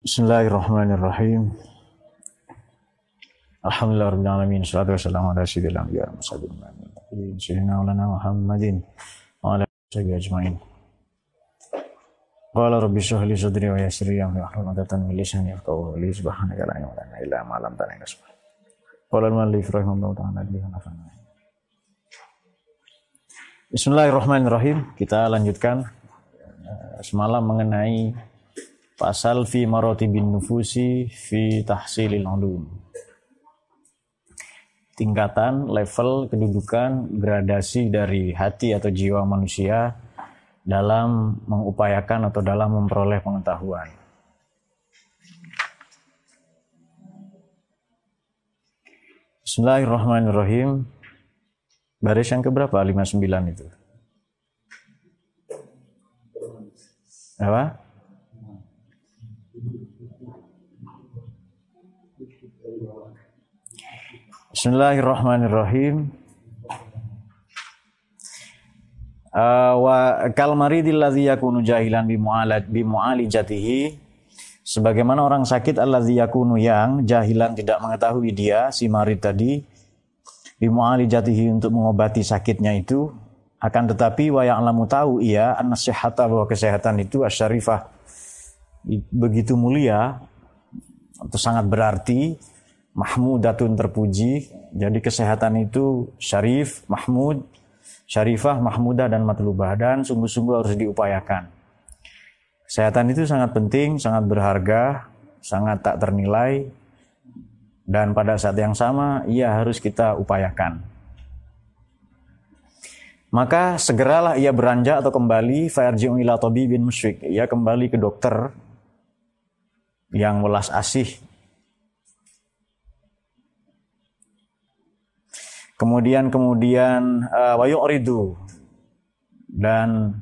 Bismillahirrahmanirrahim. Alhamdulillah rabbil alamin. Salatu wassalamu ala sayyidil anbiya wal mursalin. Sayyidina Maulana Muhammadin wa ala alihi ajmain. Qala rabbi shrah li wa yassir li amri wahlul 'uqdatam min lisani yafqahu qawli. Subhanaka la ilma lana illa ma 'allamtana innaka Qala al-muallif rahimahullahu ta'ala bi Bismillahirrahmanirrahim. Kita lanjutkan eh, semalam mengenai pasal fi marotibin nufusi fi tahsilil ulum. Tingkatan, level, kedudukan, gradasi dari hati atau jiwa manusia dalam mengupayakan atau dalam memperoleh pengetahuan. Bismillahirrahmanirrahim. Baris yang keberapa? 59 itu. Apa? Bismillahirrahmanirrahim. Uh, wa kal maridil ladzi yakunu jahilan bi mu'alaj mu'alijatihi. Sebagaimana orang sakit alladzi yakunu yang jahilan tidak mengetahui dia si marid tadi bi mu'alijatihi untuk mengobati sakitnya itu. Akan tetapi wa ya'lamu tahu ia an bahwa kesehatan itu asyarifah. Begitu mulia atau sangat berarti mahmudatun terpuji. Jadi kesehatan itu syarif, mahmud, syarifah, mahmudah dan matlubah dan sungguh-sungguh harus diupayakan. Kesehatan itu sangat penting, sangat berharga, sangat tak ternilai dan pada saat yang sama ia harus kita upayakan. Maka segeralah ia beranjak atau kembali fayarji'u ila bin musyrik. Ia kembali ke dokter yang welas asih Kemudian kemudian uh, wayu'ridu dan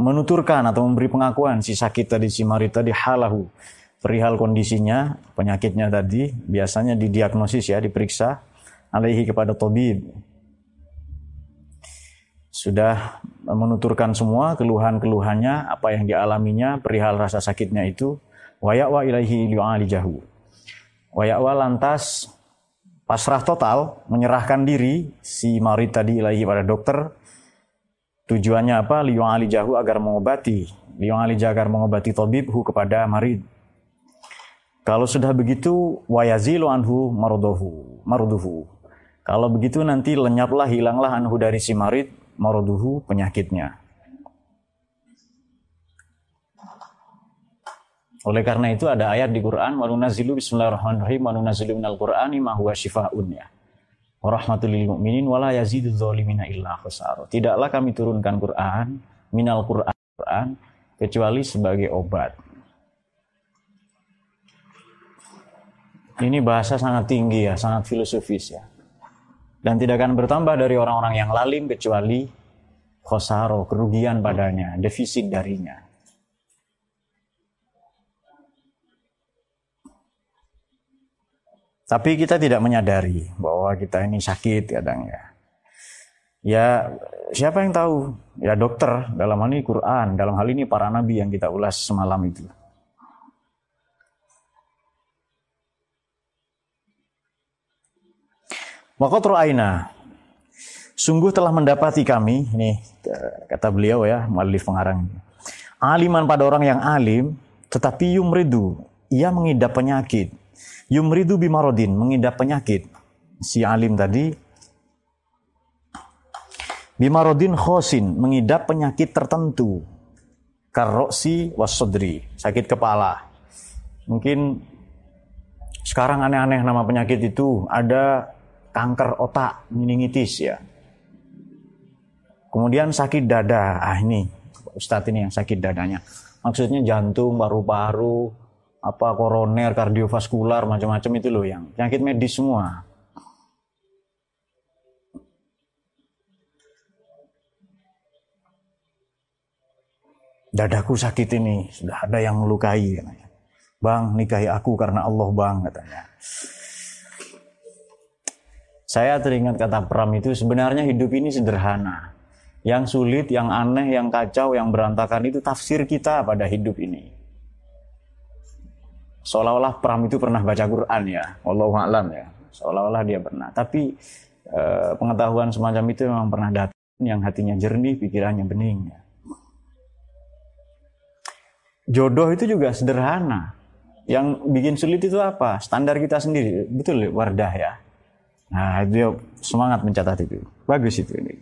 menuturkan atau memberi pengakuan si sakit tadi si marit tadi halahu. Perihal kondisinya penyakitnya tadi biasanya didiagnosis ya diperiksa alaihi kepada tabib. Sudah menuturkan semua keluhan-keluhannya apa yang dialaminya perihal rasa sakitnya itu. Wayakwa ilaihi li'alijahu. Wayakwa lantas pasrah total, menyerahkan diri si marid tadi ilahi pada dokter. Tujuannya apa? Liyong ali jahu agar mengobati. Liyong ali agar mengobati tabibhu kepada marid. Kalau sudah begitu, wayazilu anhu maruduhu. maruduhu. Kalau begitu nanti lenyaplah, hilanglah anhu dari si marid, maruduhu penyakitnya. Oleh karena itu ada ayat di Quran wa nunazzilu bismillahirrahmanirrahim wa nunazzilu minal qur'ani ma huwa syifaa'un ya. Wa lil mu'minin wa la yazidu dzalimina illa khusara. Tidaklah kami turunkan Quran minal Quran, Quran kecuali sebagai obat. Ini bahasa sangat tinggi ya, sangat filosofis ya. Dan tidak akan bertambah dari orang-orang yang lalim kecuali khosaro, kerugian padanya, defisit darinya. Tapi kita tidak menyadari bahwa kita ini sakit kadang ya. Ya siapa yang tahu? Ya dokter dalam hal ini Quran, dalam hal ini para nabi yang kita ulas semalam itu. Waqatru aina. Sungguh telah mendapati kami, ini kata beliau ya, malif pengarang. Aliman pada orang yang alim, tetapi yumridu, ia mengidap penyakit Yumridu bimarodin, mengidap penyakit. Si alim tadi, bimarodin khosin, mengidap penyakit tertentu. Karoksi wasodri, sakit kepala. Mungkin sekarang aneh-aneh nama penyakit itu ada kanker otak, meningitis ya. Kemudian sakit dada, ah ini Ustadz ini yang sakit dadanya. Maksudnya jantung, paru-paru, apa koroner, kardiovaskular, macam-macam itu loh yang penyakit medis semua. Dadaku sakit ini, sudah ada yang melukai katanya. Bang, nikahi aku karena Allah bang katanya. Saya teringat kata Pram itu sebenarnya hidup ini sederhana. Yang sulit, yang aneh, yang kacau, yang berantakan itu tafsir kita pada hidup ini. Seolah-olah Pram itu pernah baca Quran ya, wallahu a'lam ya. Seolah-olah dia pernah. Tapi eh, pengetahuan semacam itu memang pernah datang yang hatinya jernih, pikirannya bening. Ya. Jodoh itu juga sederhana. Yang bikin sulit itu apa? Standar kita sendiri. Betul Wardah ya. Nah, itu semangat mencatat itu. Bagus itu ini.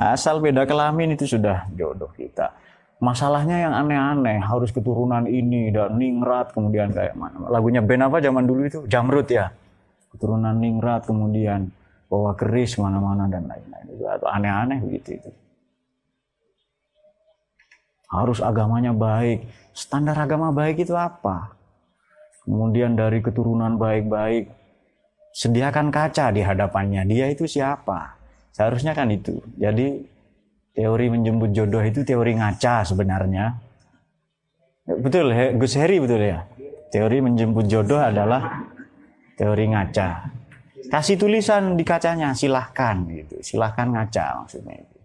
Asal beda kelamin itu sudah jodoh kita. Masalahnya yang aneh-aneh, harus keturunan ini dan ningrat kemudian kayak mana. Lagunya band apa zaman dulu itu? Jamrut ya. Keturunan ningrat kemudian bawa keris mana-mana dan lain-lain. Itu aneh-aneh begitu itu. Harus agamanya baik. Standar agama baik itu apa? Kemudian dari keturunan baik-baik, sediakan kaca di hadapannya. Dia itu siapa? Seharusnya kan itu. Jadi teori menjemput jodoh itu teori ngaca sebenarnya. Betul, Gus Heri betul ya. Teori menjemput jodoh adalah teori ngaca. Kasih tulisan di kacanya, silahkan gitu. Silahkan ngaca maksudnya itu.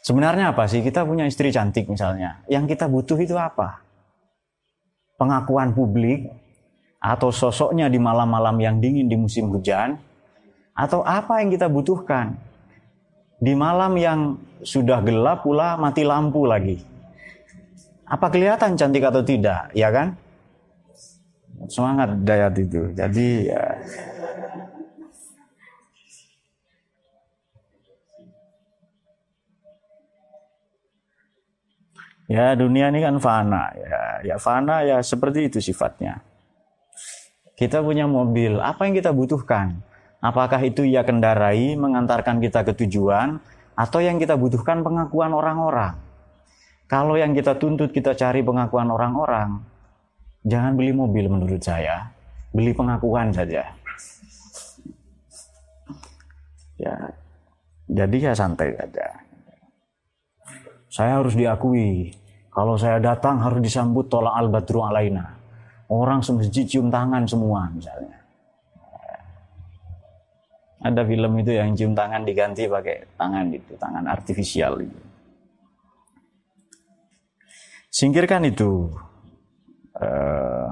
Sebenarnya apa sih? Kita punya istri cantik misalnya. Yang kita butuh itu apa? Pengakuan publik atau sosoknya di malam-malam yang dingin di musim hujan atau apa yang kita butuhkan di malam yang sudah gelap pula mati lampu lagi. Apa kelihatan cantik atau tidak? Ya kan? Semangat dayat itu. Jadi ya, Ya dunia ini kan fana ya, ya fana ya seperti itu sifatnya. Kita punya mobil, apa yang kita butuhkan? Apakah itu ia kendarai mengantarkan kita ke tujuan atau yang kita butuhkan pengakuan orang-orang? Kalau yang kita tuntut kita cari pengakuan orang-orang, jangan beli mobil menurut saya, beli pengakuan saja. Ya, jadi ya santai saja. Saya harus diakui. Kalau saya datang harus disambut tolak al-badru alaina. Orang semesti cium tangan semua misalnya. Ada film itu yang cium tangan diganti pakai tangan itu, tangan artifisial itu. Singkirkan itu. Uh,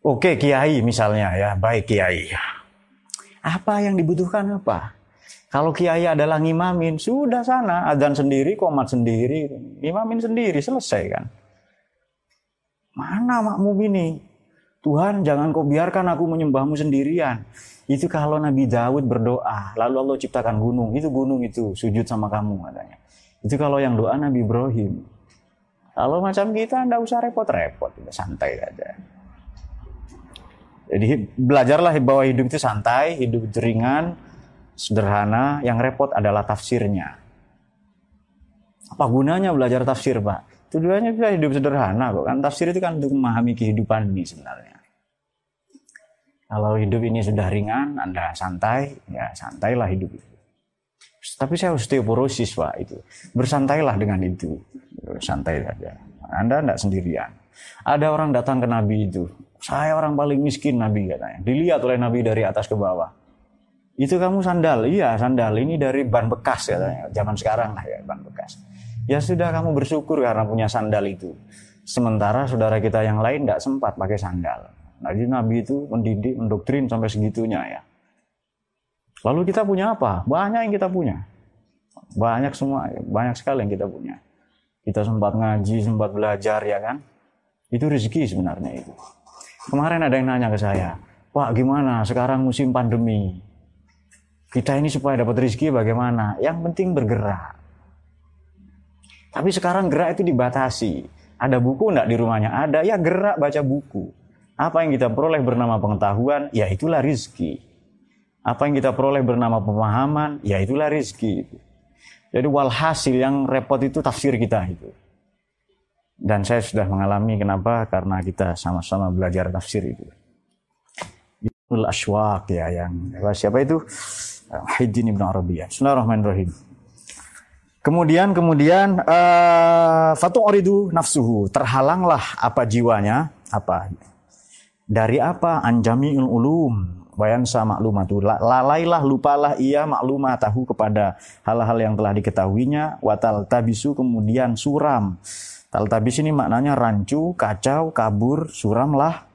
Oke kiai misalnya ya, baik kiai. Apa yang dibutuhkan apa? Kalau kiai adalah ngimamin, sudah sana, adzan sendiri, komat sendiri, ngimamin sendiri, selesai kan. Mana makmum ini? Tuhan jangan kau biarkan aku menyembahmu sendirian. Itu kalau Nabi Daud berdoa, lalu Allah ciptakan gunung, itu gunung itu sujud sama kamu katanya. Itu kalau yang doa Nabi Ibrahim. Kalau macam kita anda usah repot-repot, santai aja. Jadi belajarlah bahwa hidup itu santai, hidup ringan, sederhana, yang repot adalah tafsirnya. Apa gunanya belajar tafsir, Pak? Tujuannya bisa hidup sederhana kok. Kan tafsir itu kan untuk memahami kehidupan ini sebenarnya. Kalau hidup ini sudah ringan, Anda santai, ya santailah hidup itu. Tapi saya osteoporosis, Pak, itu. Bersantailah dengan itu. Santai saja. Anda tidak sendirian. Ada orang datang ke Nabi itu. Saya orang paling miskin Nabi katanya. Dilihat oleh Nabi dari atas ke bawah. Itu kamu sandal? Iya, sandal. Ini dari ban bekas ya, zaman sekarang lah ya, ban bekas. Ya sudah kamu bersyukur karena punya sandal itu. Sementara saudara kita yang lain tidak sempat pakai sandal. Nah, jadi Nabi itu mendidik, mendoktrin sampai segitunya ya. Lalu kita punya apa? Banyak yang kita punya. Banyak semua, banyak sekali yang kita punya. Kita sempat ngaji, sempat belajar ya kan. Itu rezeki sebenarnya itu. Kemarin ada yang nanya ke saya, Pak gimana sekarang musim pandemi? Kita ini supaya dapat rezeki bagaimana? Yang penting bergerak. Tapi sekarang gerak itu dibatasi. Ada buku enggak di rumahnya? Ada, ya gerak baca buku. Apa yang kita peroleh bernama pengetahuan, ya itulah rizki. Apa yang kita peroleh bernama pemahaman, ya itulah rizki. Jadi walhasil yang repot itu tafsir kita itu. Dan saya sudah mengalami kenapa? Karena kita sama-sama belajar tafsir itu. Ibnul Ashwaq ya yang siapa itu? Hidin Ibn Arabiyah. Bismillahirrahmanirrahim. Kemudian kemudian uh, fatu oridu nafsuhu terhalanglah apa jiwanya apa dari apa anjamiul ulum Wayansa maklumatu. Lalailah, lupalah ia maklumah tahu kepada hal-hal yang telah diketahuinya. Watal tabisu kemudian suram. Tal tabis ini maknanya rancu, kacau, kabur, suramlah.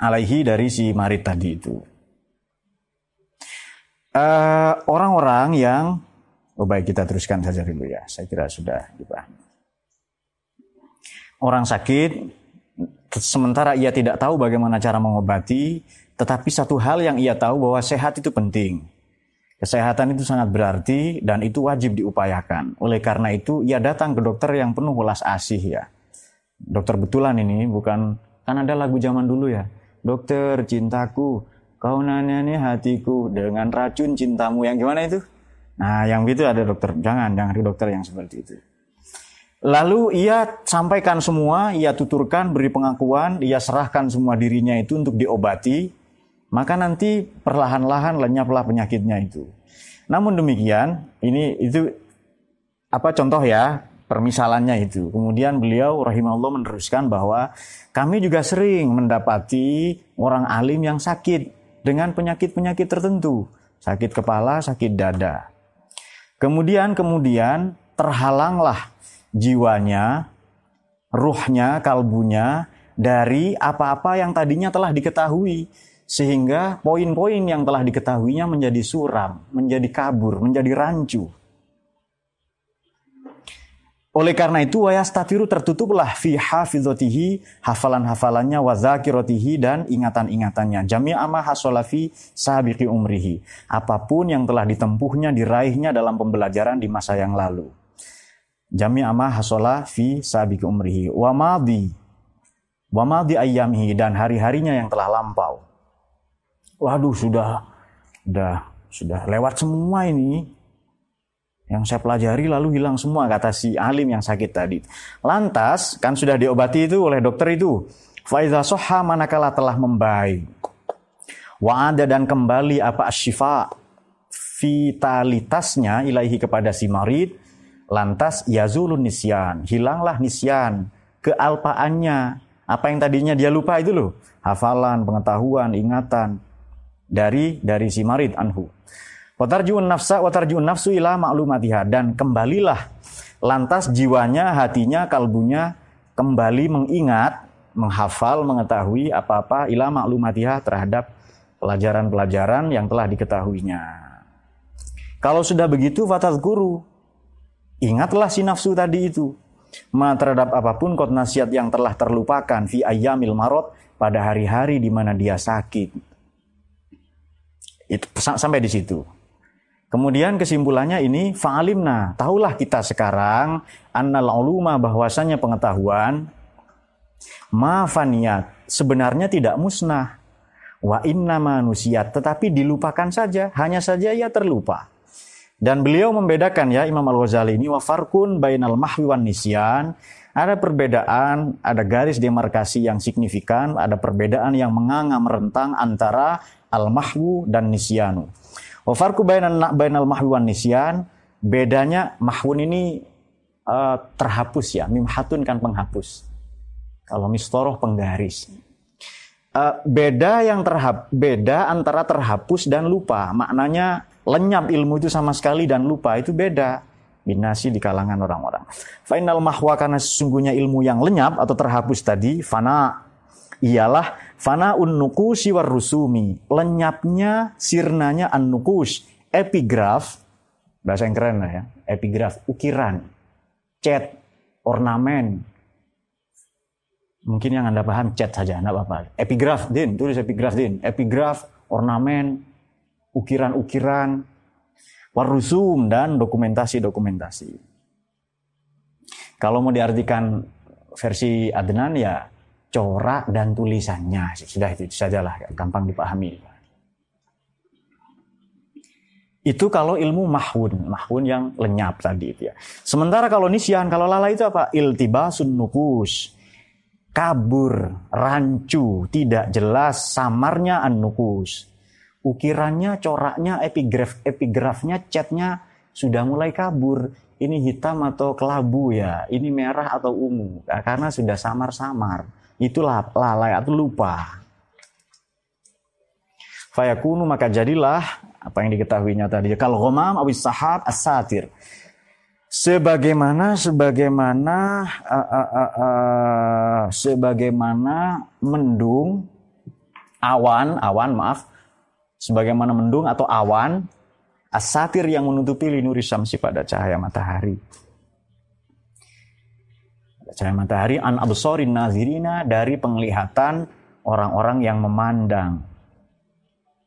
Alaihi dari si Marit tadi itu. Eh, orang-orang uh, yang Oh baik kita teruskan saja dulu ya. Saya kira sudah dipahami. Orang sakit sementara ia tidak tahu bagaimana cara mengobati, tetapi satu hal yang ia tahu bahwa sehat itu penting. Kesehatan itu sangat berarti dan itu wajib diupayakan. Oleh karena itu ia datang ke dokter yang penuh welas asih ya. Dokter betulan ini bukan kan ada lagu zaman dulu ya. Dokter cintaku, kau nanya nih hatiku dengan racun cintamu yang gimana itu? Nah, yang itu ada dokter. Jangan, jangan ada dokter yang seperti itu. Lalu ia sampaikan semua, ia tuturkan, beri pengakuan, ia serahkan semua dirinya itu untuk diobati, maka nanti perlahan-lahan lenyaplah penyakitnya itu. Namun demikian, ini itu apa contoh ya permisalannya itu. Kemudian beliau rahimahullah meneruskan bahwa kami juga sering mendapati orang alim yang sakit dengan penyakit-penyakit tertentu, sakit kepala, sakit dada. Kemudian kemudian terhalanglah jiwanya, ruhnya, kalbunya dari apa-apa yang tadinya telah diketahui sehingga poin-poin yang telah diketahuinya menjadi suram, menjadi kabur, menjadi rancu. Oleh karena itu wayastatiru tertutuplah fi hafidhotihi hafalan-hafalannya wa zakirotihi dan ingatan-ingatannya. Jami'a ma hasolafi sabiqi umrihi. Apa pun yang telah ditempuhnya, diraihnya dalam pembelajaran di masa yang lalu. Jami'a ma hasola fi sabiqi umrihi. Wa madhi. Wa madhi ayyamihi dan hari-harinya yang telah lampau. Waduh sudah, sudah, sudah lewat semua ini yang saya pelajari lalu hilang semua kata si alim yang sakit tadi. Lantas kan sudah diobati itu oleh dokter itu. Faiza soha manakala telah membaik. Wa ada dan kembali apa asyifa vitalitasnya ilahi kepada si marid. Lantas yazulun nisyan. Hilanglah nisyan. Kealpaannya. Apa yang tadinya dia lupa itu loh. Hafalan, pengetahuan, ingatan. Dari dari si marid anhu. Watarjuun nafsa watarjuun nafsu ila maklumatiha dan kembalilah lantas jiwanya, hatinya, kalbunya kembali mengingat, menghafal, mengetahui apa-apa ila maklumatiha terhadap pelajaran-pelajaran yang telah diketahuinya. Kalau sudah begitu fatat guru, ingatlah si nafsu tadi itu. Ma terhadap apa pun kot nasihat yang telah terlupakan fi ayyamil marot pada hari-hari di mana dia sakit. Itu sampai di situ. Kemudian kesimpulannya ini fa'alimna. Tahulah kita sekarang annal uluma bahwasanya pengetahuan mafaniat sebenarnya tidak musnah. Wa inna manusia tetapi dilupakan saja, hanya saja ia terlupa. Dan beliau membedakan ya Imam Al-Ghazali ini wa farkun bainal mahwi wan nisyan. Ada perbedaan, ada garis demarkasi yang signifikan, ada perbedaan yang menganga merentang antara al-mahwu dan nisyanu. Wa farku bainal bainal mahwi wan nisyan, bedanya mahwun ini uh, terhapus ya, mimhatun kan penghapus. Kalau mistoroh penggaris. Uh, beda yang terhap beda antara terhapus dan lupa. Maknanya lenyap ilmu itu sama sekali dan lupa itu beda. Binasi di kalangan orang-orang. Final mahwa karena sesungguhnya ilmu yang lenyap atau terhapus tadi, fana ialah fana nukusi warusumi. Lenyapnya, sirnanya an-nukus. Epigraf, bahasa yang keren lah ya. Epigraf, ukiran, cat, ornamen. Mungkin yang Anda paham cat saja, enggak apa-apa. Epigraf, Din, tulis epigraf, Din. Epigraf, ornamen, ukiran-ukiran, warusum, dan dokumentasi-dokumentasi. Kalau mau diartikan versi Adnan ya corak dan tulisannya. Sudah itu sajalah, gampang dipahami. Itu kalau ilmu mahun, mahun yang lenyap tadi itu ya. Sementara kalau nisyan, kalau lala itu apa? Iltibasun nukus. Kabur, rancu, tidak jelas, samarnya an-nukus. Ukirannya, coraknya, epigraf, epigrafnya, catnya sudah mulai kabur. Ini hitam atau kelabu ya, ini merah atau ungu. Karena sudah samar-samar itu lalai atau lupa. Fayakunu maka jadilah apa yang diketahuinya tadi. Kalau ghamam awis sahab as-satir. Sebagaimana sebagaimana uh, uh, uh, uh, sebagaimana mendung awan awan maaf sebagaimana mendung atau awan asatir yang menutupi linuri samsi pada cahaya matahari. Cahaya matahari an absorin nazirina dari penglihatan orang-orang yang memandang.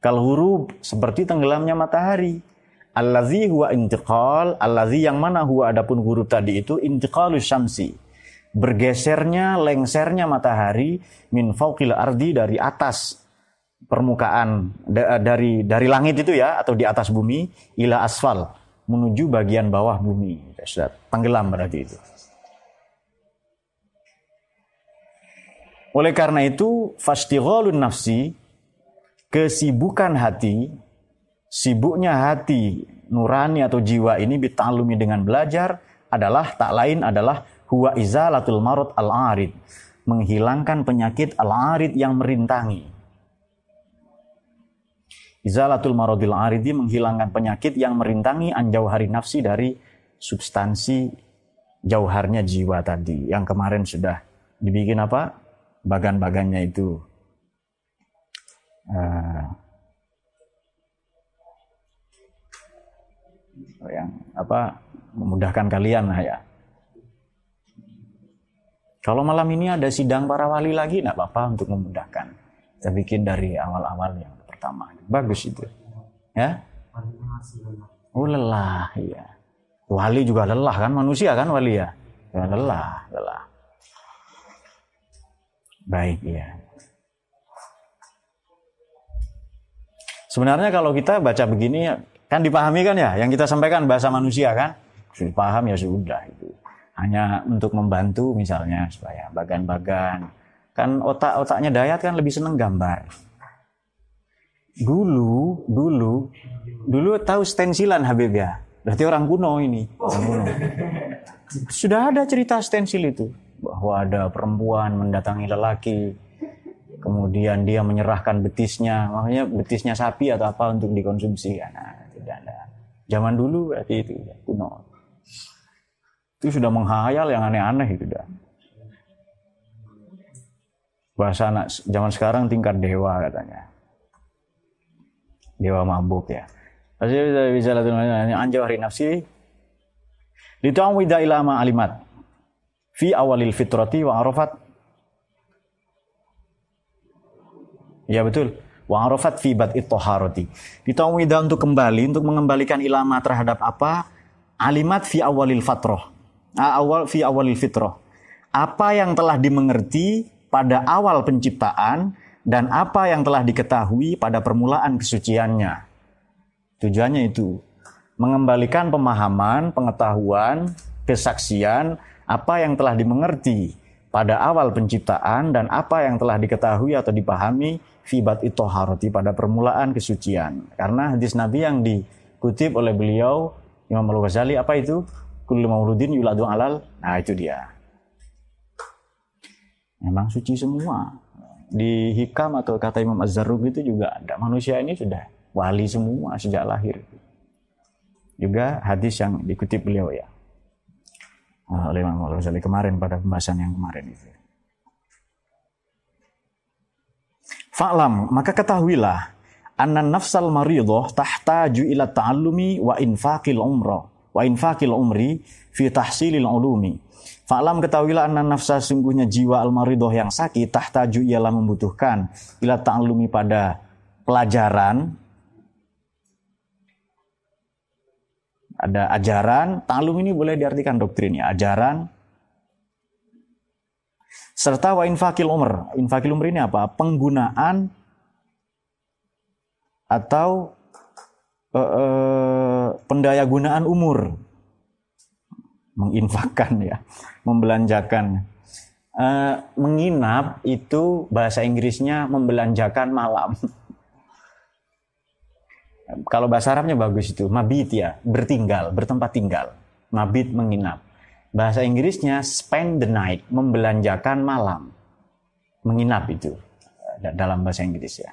Kal hurub seperti tenggelamnya matahari. Allazi huwa intiqal, allazi yang mana huwa adapun huruf tadi itu intiqalus syamsi. Bergesernya, lengsernya matahari min fauqil ardi dari atas permukaan dari dari langit itu ya atau di atas bumi ila asfal menuju bagian bawah bumi. Sudah tenggelam berarti itu. Oleh karena itu, fastighalun nafsi, kesibukan hati, sibuknya hati nurani atau jiwa ini bitalumi dengan belajar adalah tak lain adalah huwa izalatul marut al-arid, menghilangkan penyakit al-arid yang merintangi. Izalatul maradil aridi menghilangkan penyakit yang merintangi anjau hari nafsi dari substansi jauharnya jiwa tadi. Yang kemarin sudah dibikin apa? Bagan-bagannya itu. Uh, yang apa memudahkan kalian lah ya. Kalau malam ini ada sidang para wali lagi, tidak apa-apa untuk memudahkan. Kita bikin dari awal-awal yang pertama. Bagus itu. Ya. Oh lelah, ya. Wali juga lelah kan manusia kan wali ya. Ya lelah, lelah. Baik ya. Sebenarnya kalau kita baca begini kan dipahami kan ya, yang kita sampaikan bahasa manusia kan, sudah paham ya sudah itu. Hanya untuk membantu misalnya supaya bagan-bagan. Kan otak-otaknya Dayat kan lebih seneng gambar dulu dulu dulu tahu stensilan Habib ya berarti orang kuno ini orang kuno. sudah ada cerita stensil itu bahwa ada perempuan mendatangi lelaki kemudian dia menyerahkan betisnya makanya betisnya sapi atau apa untuk dikonsumsi nah, tidak ada zaman dulu berarti itu ya, kuno itu sudah menghayal yang aneh-aneh itu dah bahasa anak zaman sekarang tingkat dewa katanya dewa mabuk ya. Pasti bisa bisa hari nafsi. Ditawwida ilama alimat. Fi awalil fitrati wa arafat. Ya betul. Wa arafat fi bad'it taharati. Ditawwida untuk kembali untuk mengembalikan ilama terhadap apa? Alimat fi awalil fatroh. Awal fi awalil fitrah. Apa yang telah dimengerti pada awal penciptaan dan apa yang telah diketahui pada permulaan kesuciannya. Tujuannya itu mengembalikan pemahaman, pengetahuan, kesaksian apa yang telah dimengerti pada awal penciptaan dan apa yang telah diketahui atau dipahami fibat itoharoti pada permulaan kesucian. Karena hadis Nabi yang dikutip oleh beliau Imam Al-Ghazali apa itu? Kullu mauludin yuladu alal. Nah itu dia. Memang suci semua di hikam atau kata Imam Az-Zarrug itu juga ada. Manusia ini sudah wali semua sejak lahir. Juga hadis yang dikutip beliau ya. Oleh Imam Al-Ghazali kemarin pada pembahasan yang kemarin itu. Fa'lam, maka ketahuilah anna nafsal maridoh tahtaju ila ta'allumi wa infaqil umrah wa infaqil umri fi tahsilil ulumi Fa'lam ketahuilah anna nafsa sungguhnya jiwa al-maridoh yang sakit tahtaju ialah membutuhkan ila ta'alumi pada pelajaran ada ajaran, ta'alum ini boleh diartikan doktrin ya, ajaran serta wa infakil umr. Infakil umr ini apa? Penggunaan atau uh, uh, pendaya gunaan umur menginfakkan ya, membelanjakan. Uh, menginap itu bahasa Inggrisnya membelanjakan malam. Kalau bahasa Arabnya bagus itu, mabit ya, bertinggal, bertempat tinggal. Mabit menginap. Bahasa Inggrisnya spend the night, membelanjakan malam. menginap itu dalam bahasa Inggris ya.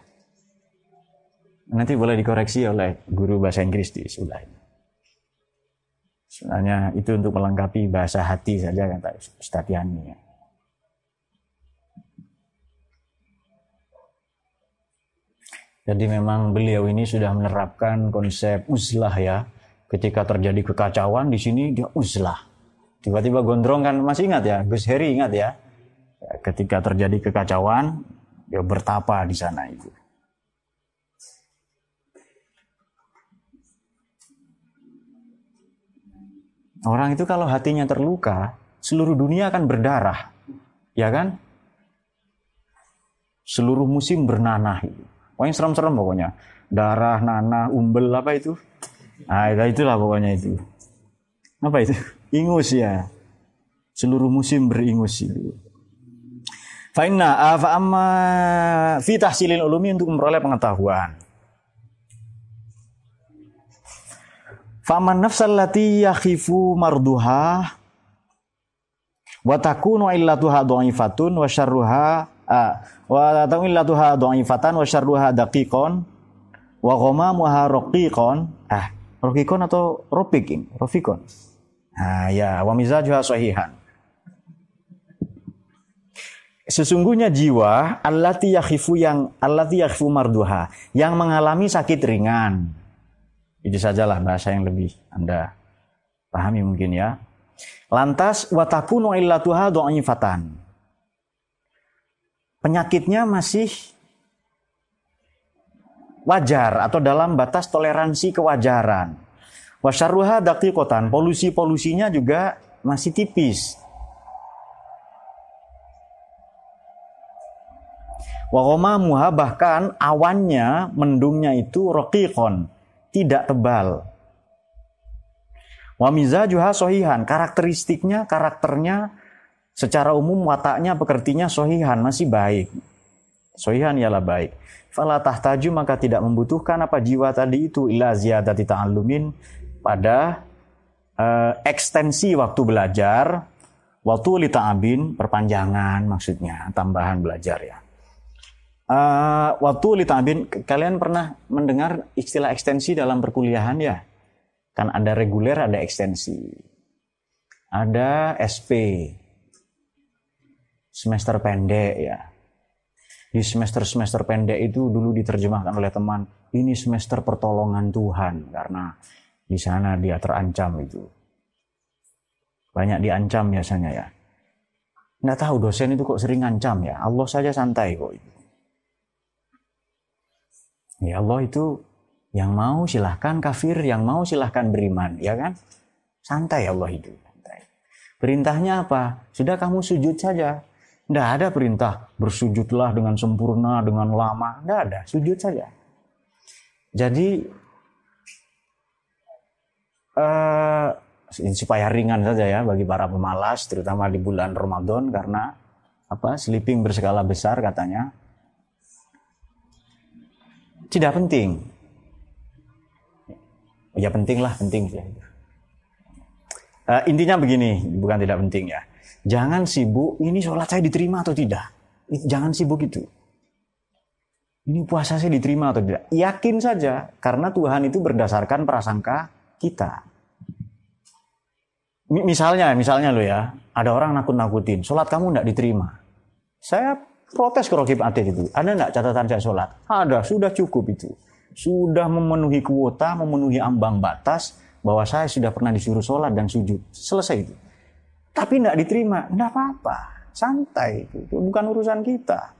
Nanti boleh dikoreksi oleh guru bahasa Inggris di sebelah ini. Sebenarnya itu untuk melengkapi bahasa hati saja kata Ustaz Yani. Ya. Jadi memang beliau ini sudah menerapkan konsep uzlah ya. Ketika terjadi kekacauan di sini dia uzlah. Tiba-tiba gondrong kan masih ingat ya, Gus Heri ingat ya. Ketika terjadi kekacauan, dia bertapa di sana itu. Orang itu kalau hatinya terluka, seluruh dunia akan berdarah. Ya kan? Seluruh musim bernanah itu. Pokoknya serem-serem pokoknya. Darah, nanah, umbel apa itu? Nah, itulah pokoknya itu. Apa itu? Ingus ya. Seluruh musim beringus itu. Fa'inna fa'amma fi tahsilil ulumi untuk memperoleh pengetahuan. Faman nafsal lati yakhifu marduha wa takunu illatuha wa syarruha wa takunu illatuha dha'ifatan wa syarruha daqiqon wa ghamamuha raqiqon ah raqiqon atau ropikin rofikon nah ya wa mizajuha sahihan. Sesungguhnya jiwa allati yakhifu yang allati yakhifu marduha yang mengalami sakit ringan. Itu sajalah bahasa yang lebih Anda pahami mungkin ya. Lantas watakunu illatuha dhaifatan. Penyakitnya masih wajar atau dalam batas toleransi kewajaran. Wasyarruha daqiqatan, polusi-polusinya juga masih tipis. Wa bahkan awannya, mendungnya itu roqiqon, tidak tebal. Wamiza juga sohihan, karakteristiknya, karakternya secara umum wataknya, pekertinya sohihan, masih baik. Sohihan ialah baik. Fala tahtaju maka tidak membutuhkan apa jiwa tadi itu ila ziyadati ta'allumin pada uh, ekstensi waktu belajar, waktu li ta'abin, perpanjangan maksudnya, tambahan belajar ya. Uh, waktu litabin, kalian pernah mendengar istilah ekstensi dalam perkuliahan ya? Kan ada reguler, ada ekstensi. Ada SP. Semester pendek ya. Di semester-semester pendek itu dulu diterjemahkan oleh teman, ini semester pertolongan Tuhan karena di sana dia terancam itu. Banyak diancam biasanya ya. Nggak tahu dosen itu kok sering ngancam ya. Allah saja santai kok itu. Ya Allah itu yang mau silahkan kafir, yang mau silahkan beriman, ya kan? Santai Allah itu. Perintahnya apa? Sudah kamu sujud saja. Tidak ada perintah bersujudlah dengan sempurna, dengan lama. Tidak ada, sujud saja. Jadi uh, supaya ringan saja ya bagi para pemalas, terutama di bulan Ramadan karena apa? Sleeping berskala besar katanya tidak penting. Ya penting lah, penting. Uh, intinya begini, bukan tidak penting ya. Jangan sibuk, ini sholat saya diterima atau tidak. Jangan sibuk itu. Ini puasa saya diterima atau tidak. Yakin saja, karena Tuhan itu berdasarkan prasangka kita. Misalnya, misalnya lo ya, ada orang nakut-nakutin, sholat kamu tidak diterima. Saya Protes ke Rokib Atid itu. Ada nggak catatan saya sholat? Ada, sudah cukup itu. Sudah memenuhi kuota, memenuhi ambang batas bahwa saya sudah pernah disuruh sholat dan sujud. Selesai itu. Tapi nggak diterima, nggak apa-apa. Santai itu. bukan urusan kita.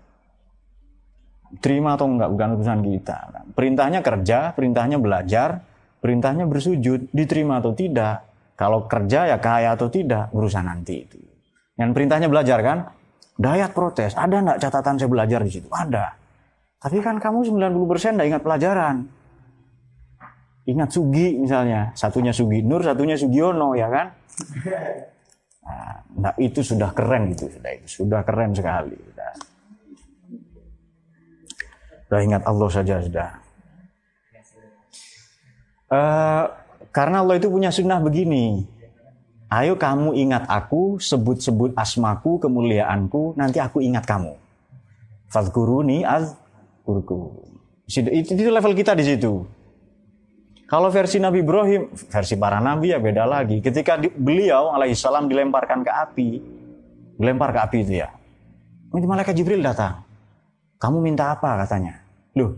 Terima atau enggak bukan urusan kita. Perintahnya kerja, perintahnya belajar, perintahnya bersujud, diterima atau tidak. Kalau kerja ya kaya atau tidak, urusan nanti itu. Yang perintahnya belajar kan, Dayat protes, ada nggak catatan saya belajar di situ? Ada. Tapi kan kamu 90% nggak ingat pelajaran. Ingat Sugi misalnya, satunya Sugi Nur, satunya Sugiono ya kan? Nah, nah itu sudah keren gitu, sudah itu sudah keren sekali. Sudah. Sudah ingat Allah saja sudah. Uh, karena Allah itu punya sunnah begini. Ayo kamu ingat aku, sebut-sebut asmaku, kemuliaanku, nanti aku ingat kamu. Fadkuruni azkurkum. Itu, itu level kita di situ. Kalau versi Nabi Ibrahim, versi para nabi ya beda lagi. Ketika di, beliau alaihissalam dilemparkan ke api, dilempar ke api itu ya. Ini malaikat Jibril datang. Kamu minta apa katanya? Loh,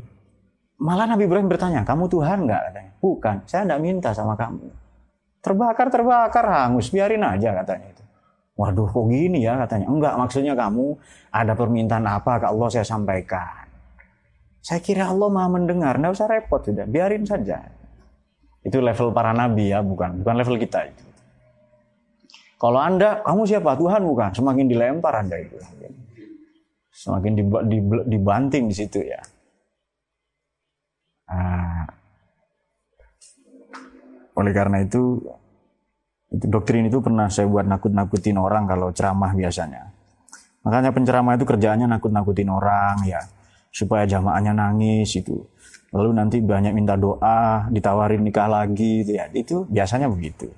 malah Nabi Ibrahim bertanya, kamu Tuhan nggak katanya? Bukan, saya nggak minta sama kamu. Terbakar, terbakar, hangus, biarin aja katanya itu. Waduh, kok gini ya katanya? Enggak, maksudnya kamu ada permintaan apa ke Allah saya sampaikan. Saya kira Allah maha mendengar, nggak usah repot sudah, biarin saja. Itu level para nabi ya, bukan bukan level kita itu. Kalau Anda, kamu siapa? Tuhan bukan. Semakin dilempar Anda itu. Semakin dibanting di situ ya. Nah, oleh karena itu, itu doktrin itu pernah saya buat nakut-nakutin orang kalau ceramah biasanya. Makanya penceramah itu kerjaannya nakut-nakutin orang ya, supaya jamaahnya nangis itu lalu nanti banyak minta doa, ditawarin nikah lagi, gitu ya. Itu biasanya begitu.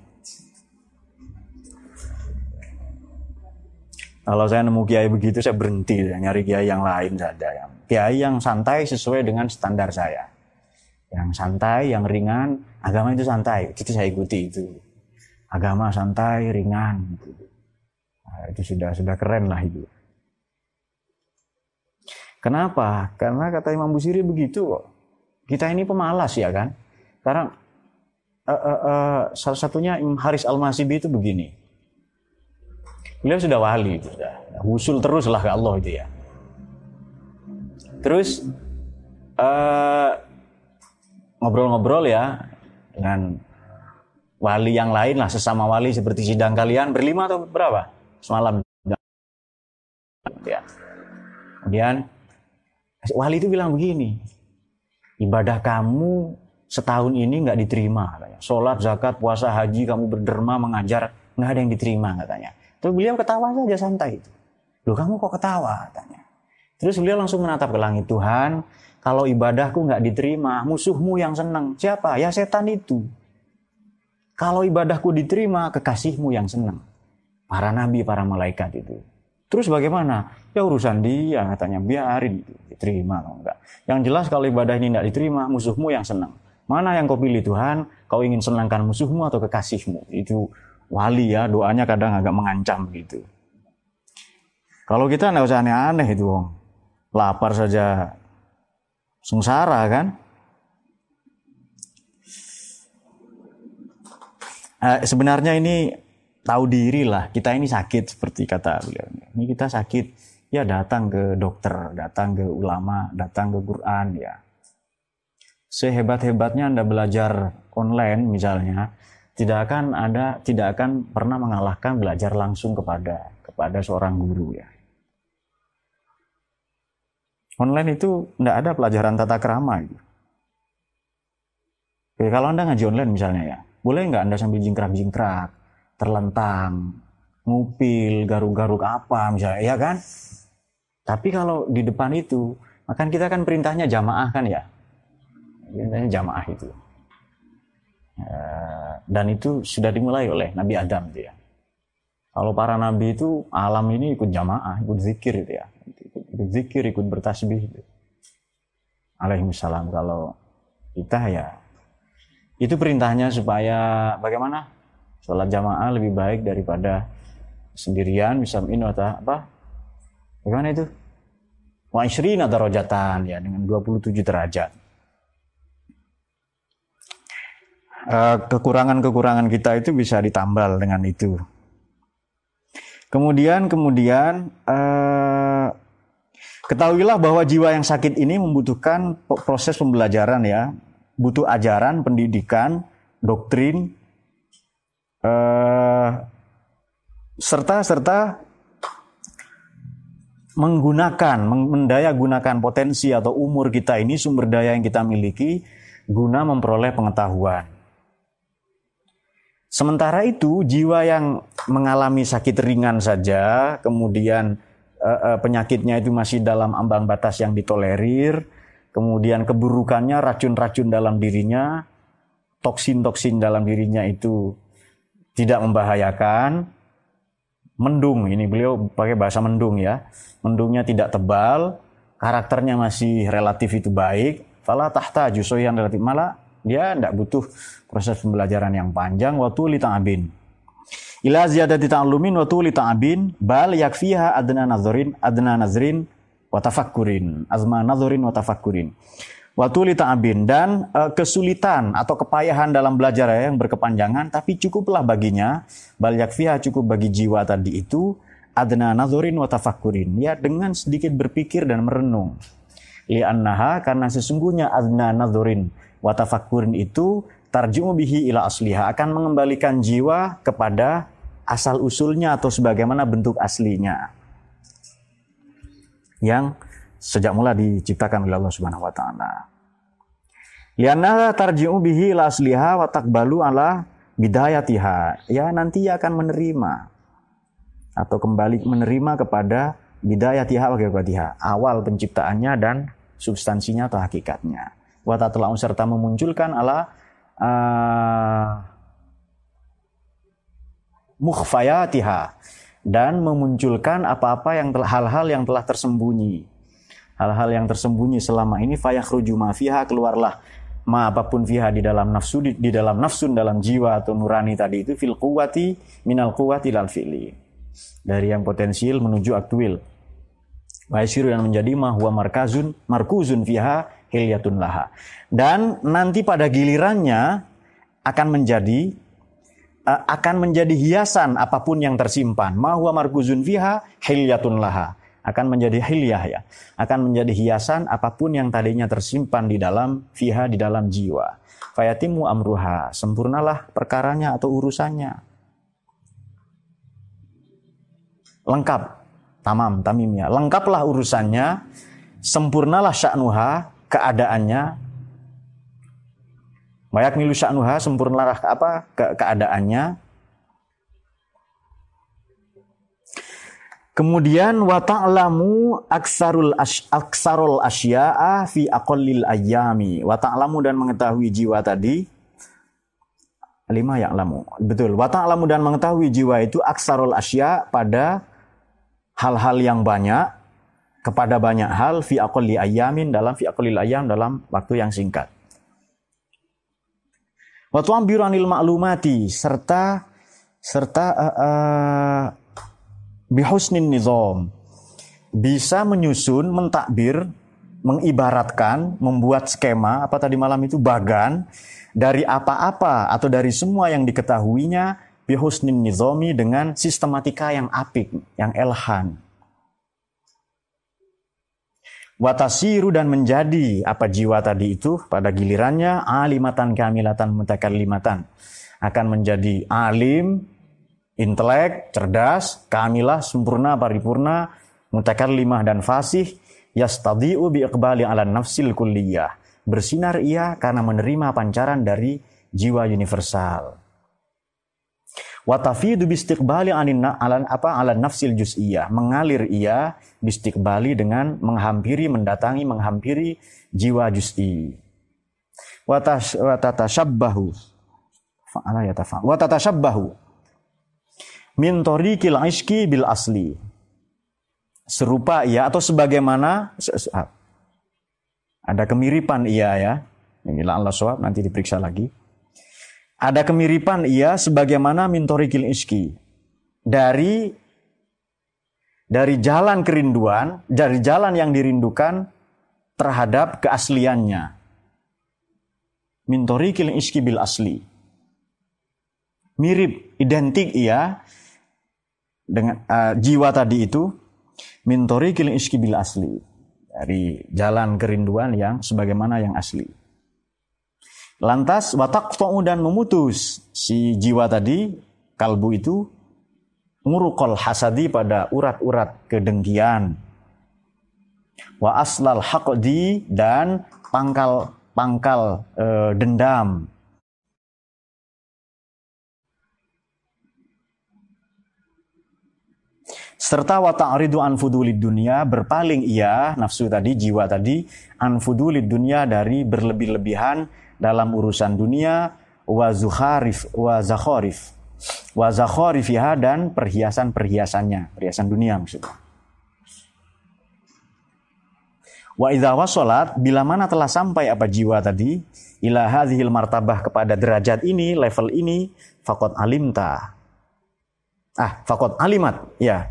Kalau saya nemu kiai begitu, saya berhenti, ya, nyari kiai yang lain saja. Ya. Kiai yang santai sesuai dengan standar saya. Yang santai, yang ringan, agama itu santai. Itu saya ikuti itu. Agama santai, ringan. Gitu. Nah, itu sudah sudah keren lah itu. Kenapa? Karena kata Imam Busiri begitu kok. Kita ini pemalas ya kan? Karena uh, uh, uh, salah satunya Haris Al-Masibi itu begini. Beliau sudah wali, sudah usul terus lah ke Allah itu ya. Terus ngobrol-ngobrol uh, ya dengan wali yang lain lah sesama wali seperti sidang kalian berlima atau berapa semalam ya kemudian wali itu bilang begini ibadah kamu setahun ini nggak diterima katanya. Sholat, zakat, puasa, haji, kamu berderma, mengajar, nggak ada yang diterima katanya. Terus beliau ketawa saja santai itu. Loh kamu kok ketawa katanya. Terus beliau langsung menatap ke langit Tuhan, kalau ibadahku nggak diterima, musuhmu yang senang. Siapa? Ya setan itu. Kalau ibadahku diterima, kekasihmu yang senang. Para nabi, para malaikat itu. Terus bagaimana? Ya urusan dia katanya biarin diterima atau enggak. Yang jelas kalau ibadah ini tidak diterima musuhmu yang senang. Mana yang kau pilih Tuhan? Kau ingin senangkan musuhmu atau kekasihmu? Itu wali ya doanya kadang agak mengancam gitu. Kalau kita nggak usah aneh-aneh itu, Wong. Lapar saja sengsara kan? Eh, sebenarnya ini tahu diri lah kita ini sakit seperti kata beliau ini kita sakit ya datang ke dokter datang ke ulama datang ke Quran ya sehebat hebatnya anda belajar online misalnya tidak akan ada tidak akan pernah mengalahkan belajar langsung kepada kepada seorang guru ya online itu tidak ada pelajaran tata kerama gitu. Oke, kalau anda ngaji online misalnya ya boleh nggak anda sambil jingkrak-jingkrak terlentang, ngupil, garuk-garuk apa misalnya, ya kan? Tapi kalau di depan itu, makan kita kan perintahnya jamaah kan ya? Perintahnya jamaah itu. Ya, dan itu sudah dimulai oleh Nabi Adam itu ya. Kalau para nabi itu alam ini ikut jamaah, ikut zikir itu ya. Ikut, zikir, ikut bertasbih itu. Alaihissalam kalau kita ya itu perintahnya supaya bagaimana sholat jamaah lebih baik daripada sendirian bisa atau apa bagaimana itu? Wa isrina darajatan ya dengan 27 derajat. Eh, kekurangan-kekurangan kita itu bisa ditambal dengan itu. Kemudian kemudian uh, ketahuilah bahwa jiwa yang sakit ini membutuhkan proses pembelajaran ya. Butuh ajaran pendidikan doktrin uh, serta serta menggunakan mendaya gunakan potensi atau umur kita ini sumber daya yang kita miliki guna memperoleh pengetahuan. Sementara itu jiwa yang mengalami sakit ringan saja, kemudian uh, uh, penyakitnya itu masih dalam ambang batas yang ditolerir, kemudian keburukannya racun-racun dalam dirinya, toksin-toksin dalam dirinya itu tidak membahayakan. Mendung, ini beliau pakai bahasa mendung ya. Mendungnya tidak tebal, karakternya masih relatif itu baik, fala tahta justru yang relatif malah dia tidak butuh proses pembelajaran yang panjang waktu li ta'abin. Ila ziyadati ta'lumin wa tuli ta'abin bal yakfiha adna nazarin adna nazrin wa tafakkurin azma nazarin wa tafakkurin. Wa tuli ta'abin dan uh, kesulitan atau kepayahan dalam belajar yang berkepanjangan tapi cukuplah baginya. Bal yakfiha cukup bagi jiwa tadi itu adna nazarin wa tafakkurin. Ya dengan sedikit berpikir dan merenung. Li'annaha karena sesungguhnya adna nazarin wa tafakkurin itu tarjumu bihi ila asliha. Akan mengembalikan jiwa kepada asal usulnya atau sebagaimana bentuk aslinya. Yang sejak mula diciptakan oleh Allah Subhanahu wa taala. Lianna tarji'u bihi ila asliha wa taqbalu ala bidayatiha. Ya nanti ia akan menerima atau kembali menerima kepada bidayatiha wa kebatiha, awal penciptaannya dan substansinya atau hakikatnya. Wa tatlau serta memunculkan ala uh, mukhfayatiha dan memunculkan apa-apa yang hal-hal yang telah tersembunyi. Hal-hal yang tersembunyi selama ini fayakhruju ma fiha keluarlah ma apa pun fiha di dalam nafsu di, di dalam nafsun dalam jiwa atau nurani tadi itu fil quwati minal quwati lal fi'li. Dari yang potensial menuju aktual. Wa yang menjadi ma huwa markazun markuzun fiha hilyatun laha. Dan nanti pada gilirannya akan menjadi akan menjadi hiasan apa pun yang tersimpan. Mahwa markuzun fiha hilyatun laha. Akan menjadi hilyah ya. Akan menjadi hiasan apa pun yang tadinya tersimpan di dalam fiha di dalam jiwa. Fayatimu amruha. Sempurnalah perkaranya atau urusannya. Lengkap. Tamam, tamimnya. Lengkaplah urusannya. Sempurnalah sya'nuha. Keadaannya Mayak milu sya'nuha sempurnalah apa ke keadaannya. Kemudian wa ta'lamu aksarul aksarul asya'a fi aqallil ayami. Wa ta'lamu dan mengetahui jiwa tadi lima ya'lamu. Betul. Wa ta'lamu dan mengetahui jiwa itu aksarul asya pada hal-hal yang banyak kepada banyak hal fi aqalli ayamin dalam fi aqallil ayam dalam waktu yang singkat. Wa tu'ambiru anil ma'lumati serta serta uh, uh, bihusnin nizam bisa menyusun, mentakbir, mengibaratkan, membuat skema apa tadi malam itu bagan dari apa-apa atau dari semua yang diketahuinya bihusnin nizami dengan sistematika yang apik, yang elhan. Watasiru dan menjadi apa jiwa tadi itu pada gilirannya alimatan kamilatan mutakallimatan akan menjadi alim, intelek, cerdas, kamilah, sempurna, paripurna, mutakallimah dan fasih yastadi'u biiqbali ala nafsil kulliyah. Bersinar ia karena menerima pancaran dari jiwa universal. Watafidu bistiqbali anin alan apa ala nafsil juz'iyah. Mengalir ia bistiqbali dengan menghampiri, mendatangi, menghampiri jiwa juz'i. Watatashabbahu. Fa'ala yatafa. Watatashabbahu. Min tariqil iski bil asli. Serupa ia atau sebagaimana ada kemiripan ia ya. Inilah Allah SWT nanti diperiksa lagi ada kemiripan ia sebagaimana mintorikil iski. Dari dari jalan kerinduan, dari jalan yang dirindukan terhadap keasliannya. Mintorikil iski bil asli. Mirip, identik ia dengan uh, jiwa tadi itu mintorikil iski bil asli. Dari jalan kerinduan yang sebagaimana yang asli. Lantas watak dan memutus si jiwa tadi, kalbu itu, ngurukol hasadi pada urat-urat kedengkian. Wa aslal haqdi dan pangkal-pangkal e, dendam. Serta wa ta'ridu an fudulid dunia berpaling ia nafsu tadi jiwa tadi an fudulid dunia dari berlebih-lebihan dalam urusan dunia wa zukharif wa zakharif wa zakharifiha dan perhiasan-perhiasannya, perhiasan dunia maksudnya. Wa idza wasalat bila mana telah sampai apa jiwa tadi ila hadhil martabah kepada derajat ini, level ini, faqad alimta. Ah, faqad alimat, ya.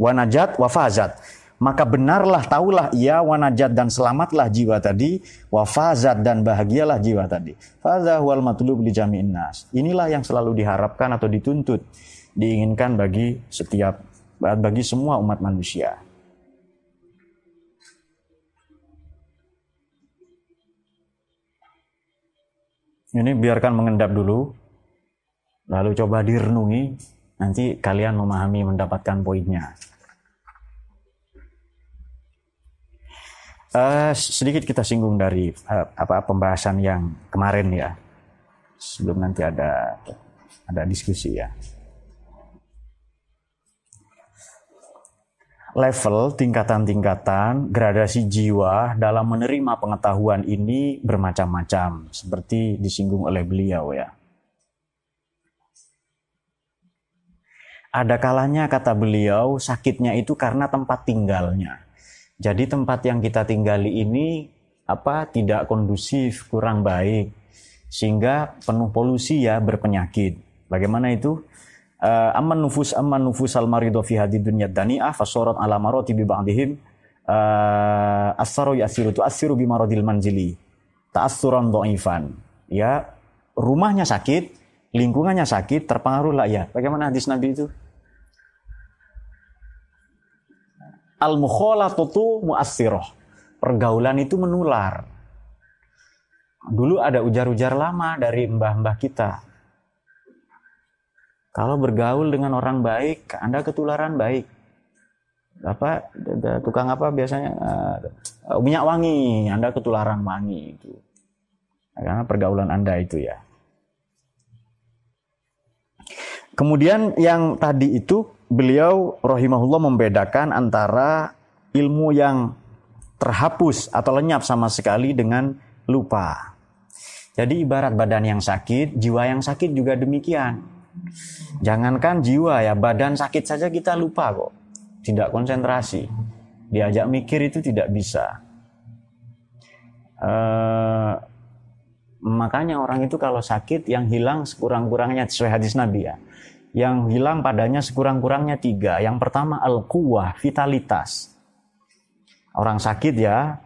Wa najat wa fazat. Maka benarlah taulah ia wanajat dan selamatlah jiwa tadi, wafazat dan bahagialah jiwa tadi. Fadha wal matlub li jami'in nas. Inilah yang selalu diharapkan atau dituntut, diinginkan bagi setiap bagi semua umat manusia. Ini biarkan mengendap dulu, lalu coba direnungi, nanti kalian memahami mendapatkan poinnya. Uh, sedikit kita singgung dari uh, apa pembahasan yang kemarin ya, sebelum nanti ada ada diskusi ya. level tingkatan-tingkatan gradasi jiwa dalam menerima pengetahuan ini bermacam-macam seperti disinggung oleh beliau ya. Ada kalanya kata beliau sakitnya itu karena tempat tinggalnya. Jadi tempat yang kita tinggali ini apa tidak kondusif, kurang baik sehingga penuh polusi ya berpenyakit. Bagaimana itu? uh, amman nufus amman nufus al marido fi hadid dunya dani'ah fasorat ala marati bi ba'dihim uh, asaru yasiru tu asiru bi maradil manzili ta'assuran dhaifan ya rumahnya sakit lingkungannya sakit terpengaruh lah ya bagaimana hadis nabi itu al mukhalatatu muassirah pergaulan itu menular dulu ada ujar-ujar lama dari mbah-mbah kita kalau bergaul dengan orang baik, Anda ketularan baik. Apa tukang apa biasanya uh, minyak wangi, Anda ketularan wangi itu. Karena pergaulan Anda itu ya. Kemudian yang tadi itu beliau rahimahullah membedakan antara ilmu yang terhapus atau lenyap sama sekali dengan lupa. Jadi ibarat badan yang sakit, jiwa yang sakit juga demikian. Jangankan jiwa ya, badan sakit saja kita lupa kok. Tidak konsentrasi. Diajak mikir itu tidak bisa. Uh, makanya orang itu kalau sakit yang hilang sekurang-kurangnya sesuai hadis Nabi ya. Yang hilang padanya sekurang-kurangnya tiga. Yang pertama al-quwah, vitalitas. Orang sakit ya,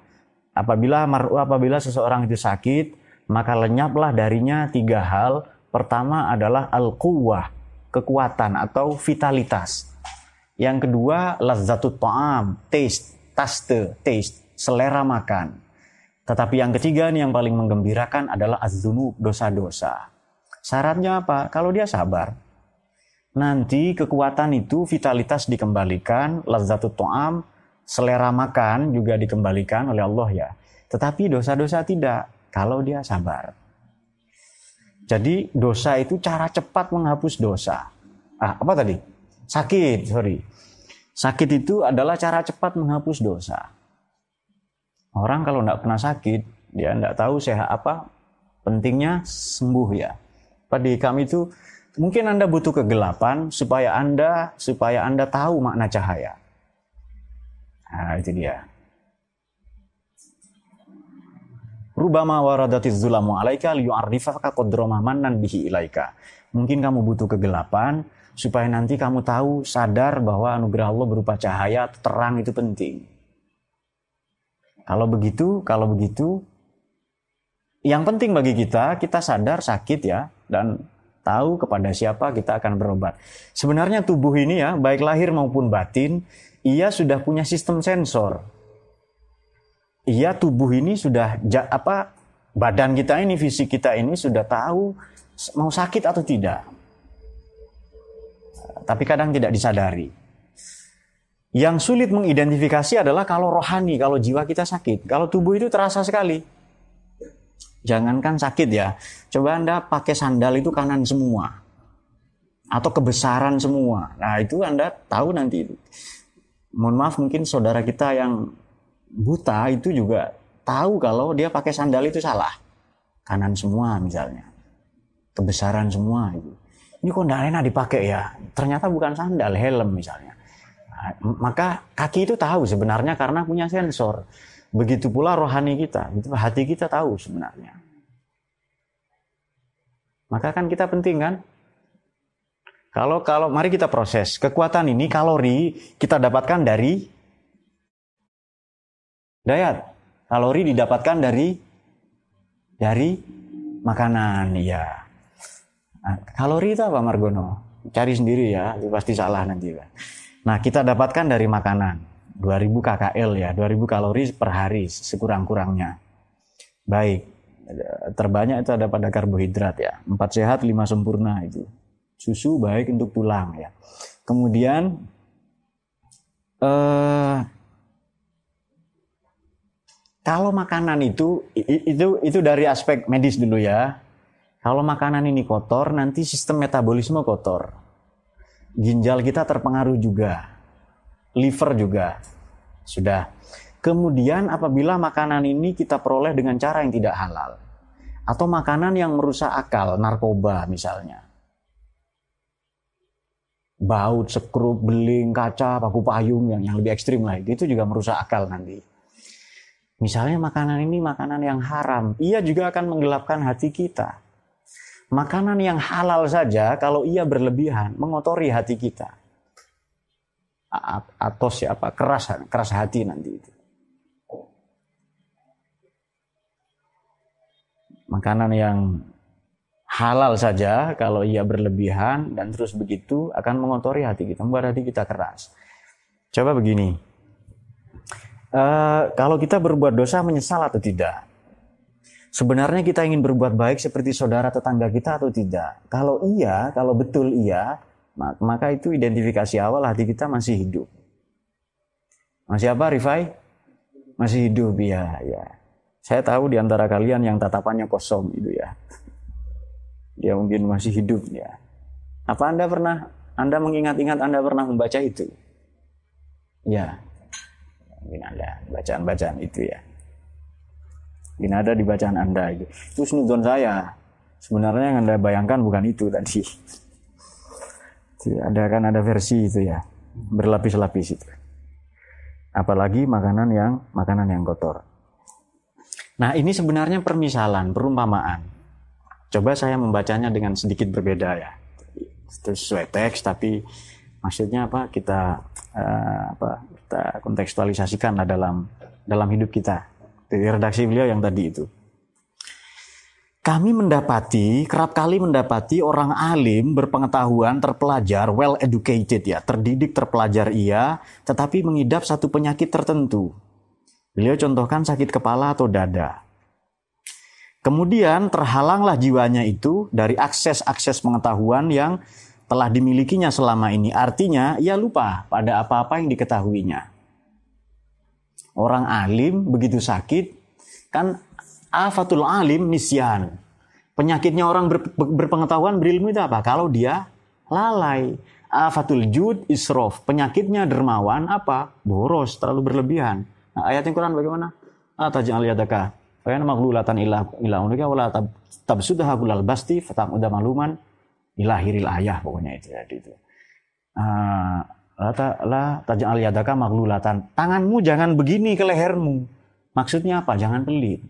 apabila apabila seseorang itu sakit, maka lenyaplah darinya tiga hal Pertama adalah al-quwah, kekuatan atau vitalitas. Yang kedua, lazatut ta'am, taste, taste, taste, selera makan. Tetapi yang ketiga nih yang paling menggembirakan adalah az dosa-dosa. Syaratnya apa? Kalau dia sabar. Nanti kekuatan itu, vitalitas dikembalikan, lazatut ta'am, selera makan juga dikembalikan oleh Allah ya. Tetapi dosa-dosa tidak, kalau dia sabar. Jadi dosa itu cara cepat menghapus dosa. Ah, apa tadi? Sakit, sorry. Sakit itu adalah cara cepat menghapus dosa. Orang kalau tidak pernah sakit, dia tidak tahu sehat apa. Pentingnya sembuh ya. Pada kami itu mungkin Anda butuh kegelapan supaya Anda supaya Anda tahu makna cahaya. Nah, itu dia. Rubama waradatiz zulamu alaika liyu'arrifaka qadra mannan bihi ilaika. Mungkin kamu butuh kegelapan supaya nanti kamu tahu sadar bahwa anugerah Allah berupa cahaya terang itu penting. Kalau begitu, kalau begitu yang penting bagi kita kita sadar sakit ya dan tahu kepada siapa kita akan berobat. Sebenarnya tubuh ini ya, baik lahir maupun batin, ia sudah punya sistem sensor. Iya tubuh ini sudah apa badan kita ini fisik kita ini sudah tahu mau sakit atau tidak. Tapi kadang tidak disadari. Yang sulit mengidentifikasi adalah kalau rohani kalau jiwa kita sakit. Kalau tubuh itu terasa sekali jangankan sakit ya coba anda pakai sandal itu kanan semua atau kebesaran semua nah itu anda tahu nanti mohon maaf mungkin saudara kita yang buta itu juga tahu kalau dia pakai sandal itu salah. Kanan semua misalnya. Kebesaran semua itu. Ini kok tidak enak dipakai ya? Ternyata bukan sandal, helm misalnya. Nah, maka kaki itu tahu sebenarnya karena punya sensor. Begitu pula rohani kita, itu hati kita tahu sebenarnya. Maka kan kita penting kan? Kalau kalau mari kita proses kekuatan ini kalori kita dapatkan dari diet. Kalori didapatkan dari dari makanan ya. Kalori itu apa Margono? Cari sendiri ya, pasti salah nanti. Nah, kita dapatkan dari makanan. 2000 KKL ya, 2000 kalori per hari sekurang-kurangnya. Baik, terbanyak itu ada pada karbohidrat ya. Empat sehat, lima sempurna itu. Susu baik untuk tulang ya. Kemudian eh, kalau makanan itu itu itu dari aspek medis dulu ya. Kalau makanan ini kotor, nanti sistem metabolisme kotor. Ginjal kita terpengaruh juga liver juga. Sudah. Kemudian apabila makanan ini kita peroleh dengan cara yang tidak halal atau makanan yang merusak akal, narkoba misalnya. Baut, sekrup, beling, kaca, paku payung yang, yang lebih ekstrim lah itu juga merusak akal nanti. Misalnya makanan ini makanan yang haram, ia juga akan menggelapkan hati kita. Makanan yang halal saja kalau ia berlebihan mengotori hati kita atau siapa keras keras hati nanti itu. Makanan yang halal saja kalau ia berlebihan dan terus begitu akan mengotori hati kita, membuat hati kita keras. Coba begini, uh, kalau kita berbuat dosa menyesal atau tidak? Sebenarnya kita ingin berbuat baik seperti saudara tetangga kita atau tidak? Kalau iya, kalau betul iya, maka itu identifikasi awal hati kita masih hidup. Masih apa Rifai? Masih hidup ya, ya. Saya tahu di antara kalian yang tatapannya kosong itu ya. Dia mungkin masih hidup ya. Apa Anda pernah Anda mengingat-ingat Anda pernah membaca itu? Ya. Mungkin Anda bacaan-bacaan itu ya. Mungkin ada di bacaan Anda itu. Itu saya. Sebenarnya yang Anda bayangkan bukan itu tadi ada kan ada versi itu ya berlapis-lapis itu. Apalagi makanan yang makanan yang kotor. Nah ini sebenarnya permisalan perumpamaan. Coba saya membacanya dengan sedikit berbeda ya. Sesuai teks tapi maksudnya apa? Kita uh, apa? Kita kontekstualisasikan dalam dalam hidup kita. Dari redaksi beliau yang tadi itu kami mendapati, kerap kali mendapati orang alim, berpengetahuan, terpelajar, well educated ya, terdidik, terpelajar ia, tetapi mengidap satu penyakit tertentu. Beliau contohkan sakit kepala atau dada. Kemudian terhalanglah jiwanya itu dari akses-akses pengetahuan yang telah dimilikinya selama ini. Artinya ia lupa pada apa-apa yang diketahuinya. Orang alim begitu sakit, kan afatul alim nisyan. Penyakitnya orang ber, berpengetahuan berilmu itu apa? Kalau dia lalai. Afatul jud isrof. Penyakitnya dermawan apa? Boros, terlalu berlebihan. Nah, ayat yang Quran bagaimana? Ataj'al yadaka. Fayana maglulatan ila ila unika wala tab tabsudah gulal basti fatam udah maluman ilahiril ayah pokoknya itu ya itu. Uh, la taj'al yadaka maglulatan. Tanganmu jangan begini ke lehermu. Maksudnya apa? Jangan pelit.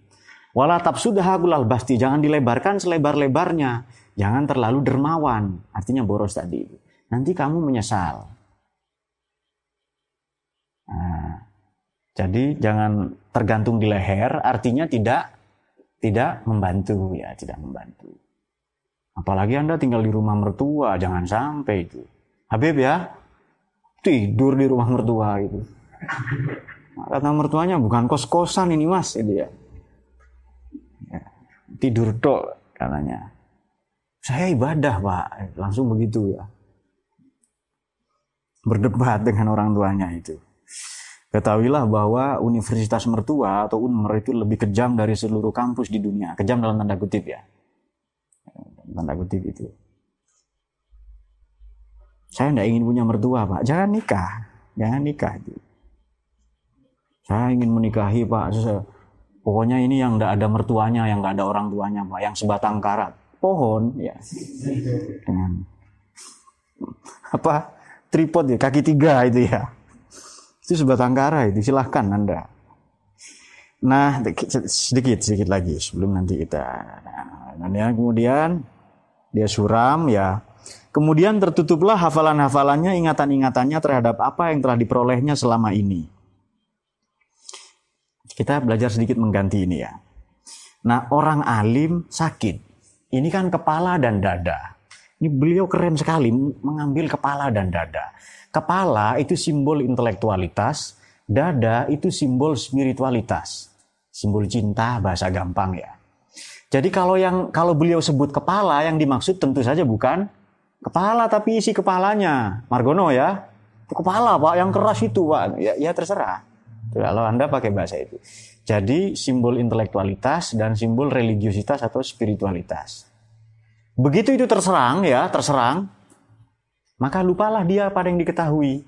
Wala sudah gulal basti, jangan dilebarkan selebar-lebarnya. Jangan terlalu dermawan, artinya boros tadi. Nanti kamu menyesal. Nah, jadi jangan tergantung di leher, artinya tidak tidak membantu ya, tidak membantu. Apalagi Anda tinggal di rumah mertua, jangan sampai itu. Habib ya, tidur di rumah mertua itu. Kata mertuanya bukan kos-kosan ini mas, itu ya tidur tok katanya. Saya ibadah pak, langsung begitu ya. Berdebat dengan orang tuanya itu. Ketahuilah bahwa universitas mertua atau UNMER itu lebih kejam dari seluruh kampus di dunia. Kejam dalam tanda kutip ya. Tanda kutip itu. Saya tidak ingin punya mertua pak. Jangan nikah. Jangan nikah. Saya ingin menikahi pak. Pokoknya ini yang tidak ada mertuanya, yang nggak ada orang tuanya, Pak, yang sebatang karat, pohon, ya, dengan apa tripod ya, kaki tiga itu ya, itu sebatang karat itu silahkan anda. Nah, sedikit sedikit lagi sebelum nanti kita. Nah, kemudian dia suram ya. Kemudian tertutuplah hafalan-hafalannya, ingatan-ingatannya terhadap apa yang telah diperolehnya selama ini. Kita belajar sedikit mengganti ini ya. Nah, orang alim sakit. Ini kan kepala dan dada. Ini beliau keren sekali mengambil kepala dan dada. Kepala itu simbol intelektualitas, dada itu simbol spiritualitas. Simbol cinta bahasa gampang ya. Jadi kalau yang kalau beliau sebut kepala yang dimaksud tentu saja bukan kepala tapi isi kepalanya. Margono ya. Kepala Pak yang keras itu Pak. Ya, ya terserah. Kalau Anda pakai bahasa itu. Jadi simbol intelektualitas dan simbol religiositas atau spiritualitas. Begitu itu terserang ya, terserang, maka lupalah dia pada yang diketahui.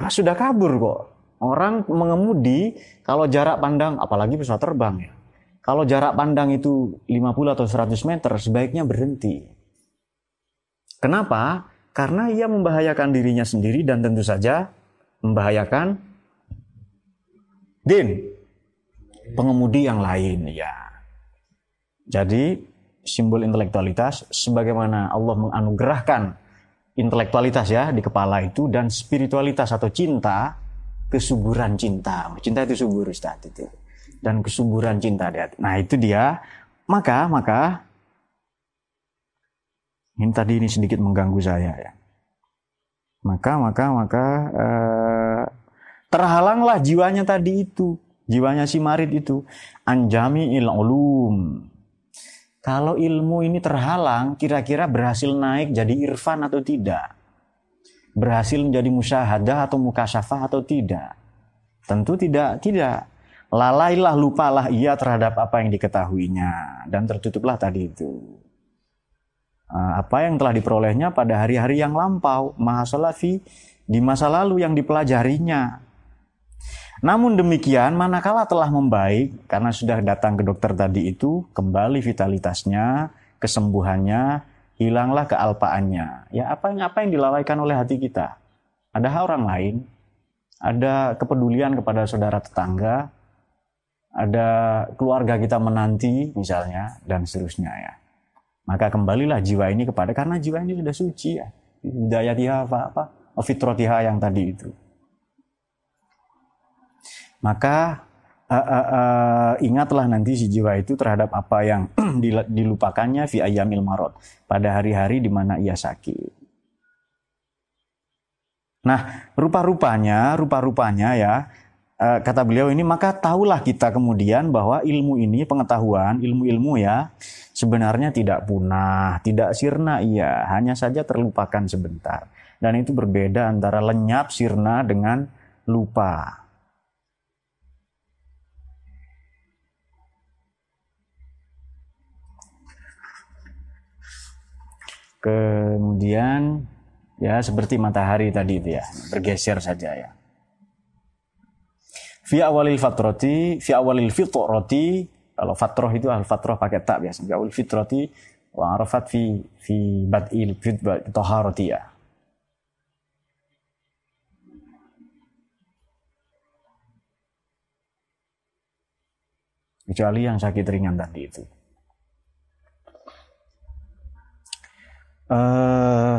Nah, sudah kabur kok. Orang mengemudi kalau jarak pandang, apalagi pesawat terbang ya. Kalau jarak pandang itu 50 atau 100 meter, sebaiknya berhenti. Kenapa? Karena ia membahayakan dirinya sendiri dan tentu saja membahayakan din pengemudi yang lain ya. Jadi simbol intelektualitas sebagaimana Allah menganugerahkan intelektualitas ya di kepala itu dan spiritualitas atau cinta kesuburan cinta cinta itu subur Ustaz itu dan kesuburan cinta di hati. Nah itu dia maka maka ini tadi ini sedikit mengganggu saya ya maka maka maka eh, terhalanglah jiwanya tadi itu jiwanya si Marid itu anjami il ulum kalau ilmu ini terhalang, kira-kira berhasil naik jadi irfan atau tidak? Berhasil menjadi musyahadah atau mukasyafah atau tidak? Tentu tidak, tidak. Lalailah, lupalah ia terhadap apa yang diketahuinya. Dan tertutuplah tadi itu. Ah, apa yang telah diperolehnya pada hari-hari yang lampau. Mahasalafi di masa lalu yang dipelajarinya. Namun demikian, manakala telah membaik karena sudah datang ke dokter tadi itu, kembali vitalitasnya, kesembuhannya, hilanglah kealpaannya. Ya apa yang apa yang dilalaikan oleh hati kita? Ada orang lain, ada kepedulian kepada saudara tetangga, ada keluarga kita menanti misalnya dan seterusnya ya. Maka kembalilah jiwa ini kepada karena jiwa ini sudah suci ya. Daya dia apa apa fitrotiha yang tadi itu maka uh, uh, uh, ingatlah nanti si jiwa itu terhadap apa yang dilupakannya fi ayamil marot pada hari-hari di mana ia sakit. Nah, rupa-rupanya, rupa-rupanya ya, kata beliau ini maka tahulah kita kemudian bahwa ilmu ini, pengetahuan, ilmu-ilmu ya, sebenarnya tidak punah, tidak sirna iya, hanya saja terlupakan sebentar. Dan itu berbeda antara lenyap, sirna dengan lupa. Kemudian ya seperti matahari tadi itu ya, bergeser saja ya. Fi awalil fatroti, fi awalil fitroti, kalau fatroh itu al fatroh pakai tak biasa. Fi awalil fitroti wa arafat fi fi badil fi taharati ya. Kecuali yang sakit ringan tadi itu. Uh,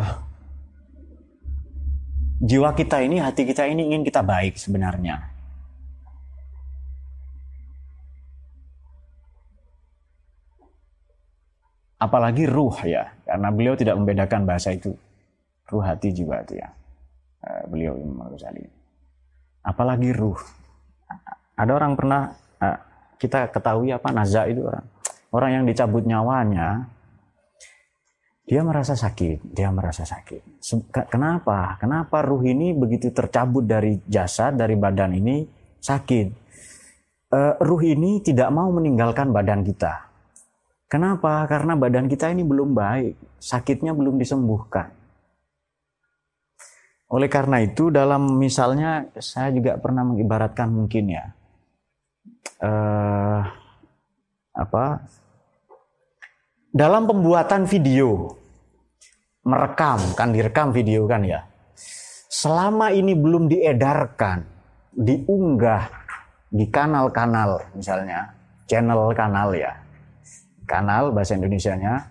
jiwa kita ini, hati kita ini ingin kita baik sebenarnya. Apalagi ruh ya, karena beliau tidak membedakan bahasa itu. Ruh hati jiwa itu ya. Uh, beliau Imam Ghazali. Apalagi ruh. Ada orang pernah uh, kita ketahui apa naza itu orang. Orang yang dicabut nyawanya dia merasa sakit, dia merasa sakit. Kenapa? Kenapa ruh ini begitu tercabut dari jasad, dari badan ini sakit? Uh, ruh ini tidak mau meninggalkan badan kita. Kenapa? Karena badan kita ini belum baik, sakitnya belum disembuhkan. Oleh karena itu, dalam misalnya saya juga pernah mengibaratkan mungkin ya, uh, apa dalam pembuatan video merekam kan direkam video kan ya selama ini belum diedarkan diunggah di kanal-kanal misalnya, channel kanal ya, kanal bahasa Indonesianya,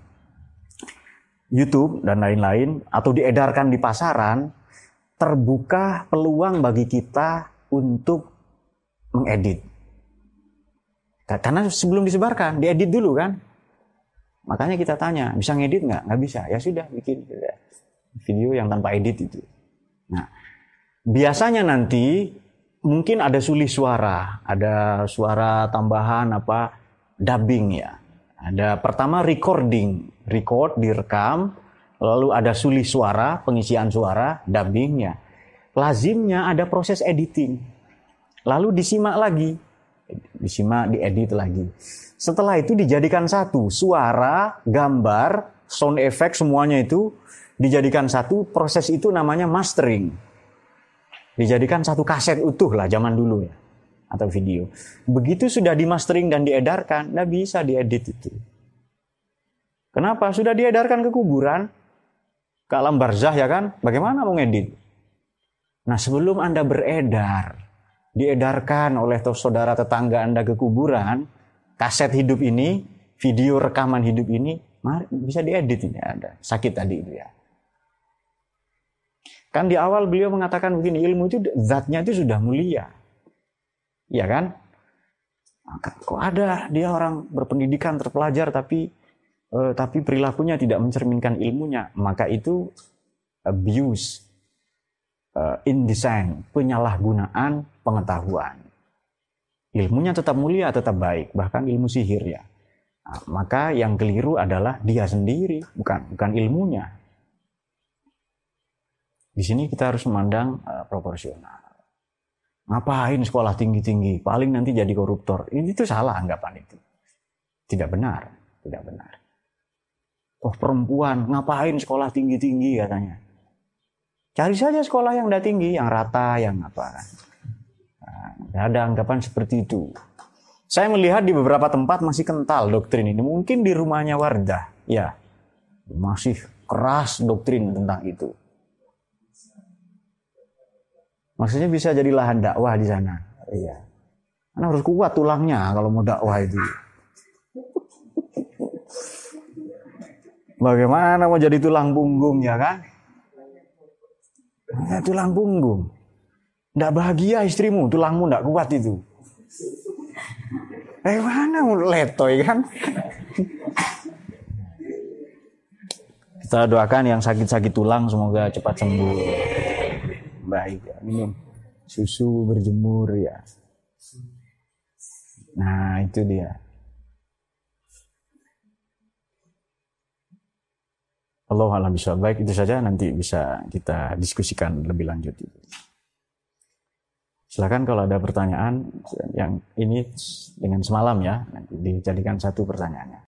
YouTube dan lain-lain, atau diedarkan di pasaran, terbuka peluang bagi kita untuk mengedit. Karena sebelum disebarkan, diedit dulu kan. Makanya kita tanya, bisa ngedit nggak? Nggak bisa. Ya sudah, bikin video yang tanpa edit itu. Nah, biasanya nanti mungkin ada sulis suara, ada suara tambahan apa dubbing ya. Ada pertama recording, record direkam, lalu ada sulis suara, pengisian suara, dubbingnya. Lazimnya ada proses editing. Lalu disimak lagi, disimak, diedit lagi. Setelah itu dijadikan satu, suara, gambar, sound effect semuanya itu dijadikan satu, proses itu namanya mastering. Dijadikan satu kaset utuh lah zaman dulu ya, atau video. Begitu sudah dimastering dan diedarkan, nggak bisa diedit itu. Kenapa? Sudah diedarkan ke kuburan, ke alam barzah ya kan? Bagaimana mau ngedit? Nah sebelum Anda beredar, diedarkan oleh saudara tetangga Anda ke kuburan, kaset hidup ini, video rekaman hidup ini, bisa diedit ini ada. Sakit tadi itu ya. Kan di awal beliau mengatakan begini, ilmu itu zatnya itu sudah mulia. Ya kan? Maka kok ada dia orang berpendidikan terpelajar tapi eh, tapi perilakunya tidak mencerminkan ilmunya, maka itu abuse, uh, indesign, penyalahgunaan pengetahuan. Ilmunya tetap mulia, tetap baik, bahkan ilmu sihir ya. Nah, maka yang keliru adalah dia sendiri, bukan bukan ilmunya. Di sini kita harus memandang uh, proporsional. Ngapain sekolah tinggi-tinggi? Paling nanti jadi koruptor. Ini itu salah anggapan itu. Tidak benar, tidak benar. Oh perempuan, ngapain sekolah tinggi-tinggi katanya. Cari saja sekolah yang udah tinggi, yang rata, yang apa. Nah, ada anggapan seperti itu. Saya melihat di beberapa tempat masih kental doktrin ini. Mungkin di rumahnya Wardah, ya masih keras doktrin tentang itu. Maksudnya bisa jadi lahan dakwah di sana. Iya. Karena harus kuat tulangnya kalau mau dakwah itu. Bagaimana mau jadi tulang punggung ya kan? Ya, tulang punggung. Tidak bahagia istrimu, tulangmu tidak kuat itu. Eh mana letoy kan? Kita doakan yang sakit-sakit tulang semoga cepat sembuh. Baik ya, minum susu berjemur ya. Nah itu dia. Allah alam bisa baik itu saja nanti bisa kita diskusikan lebih lanjut. Silakan kalau ada pertanyaan yang ini dengan semalam ya, nanti dijadikan satu pertanyaannya.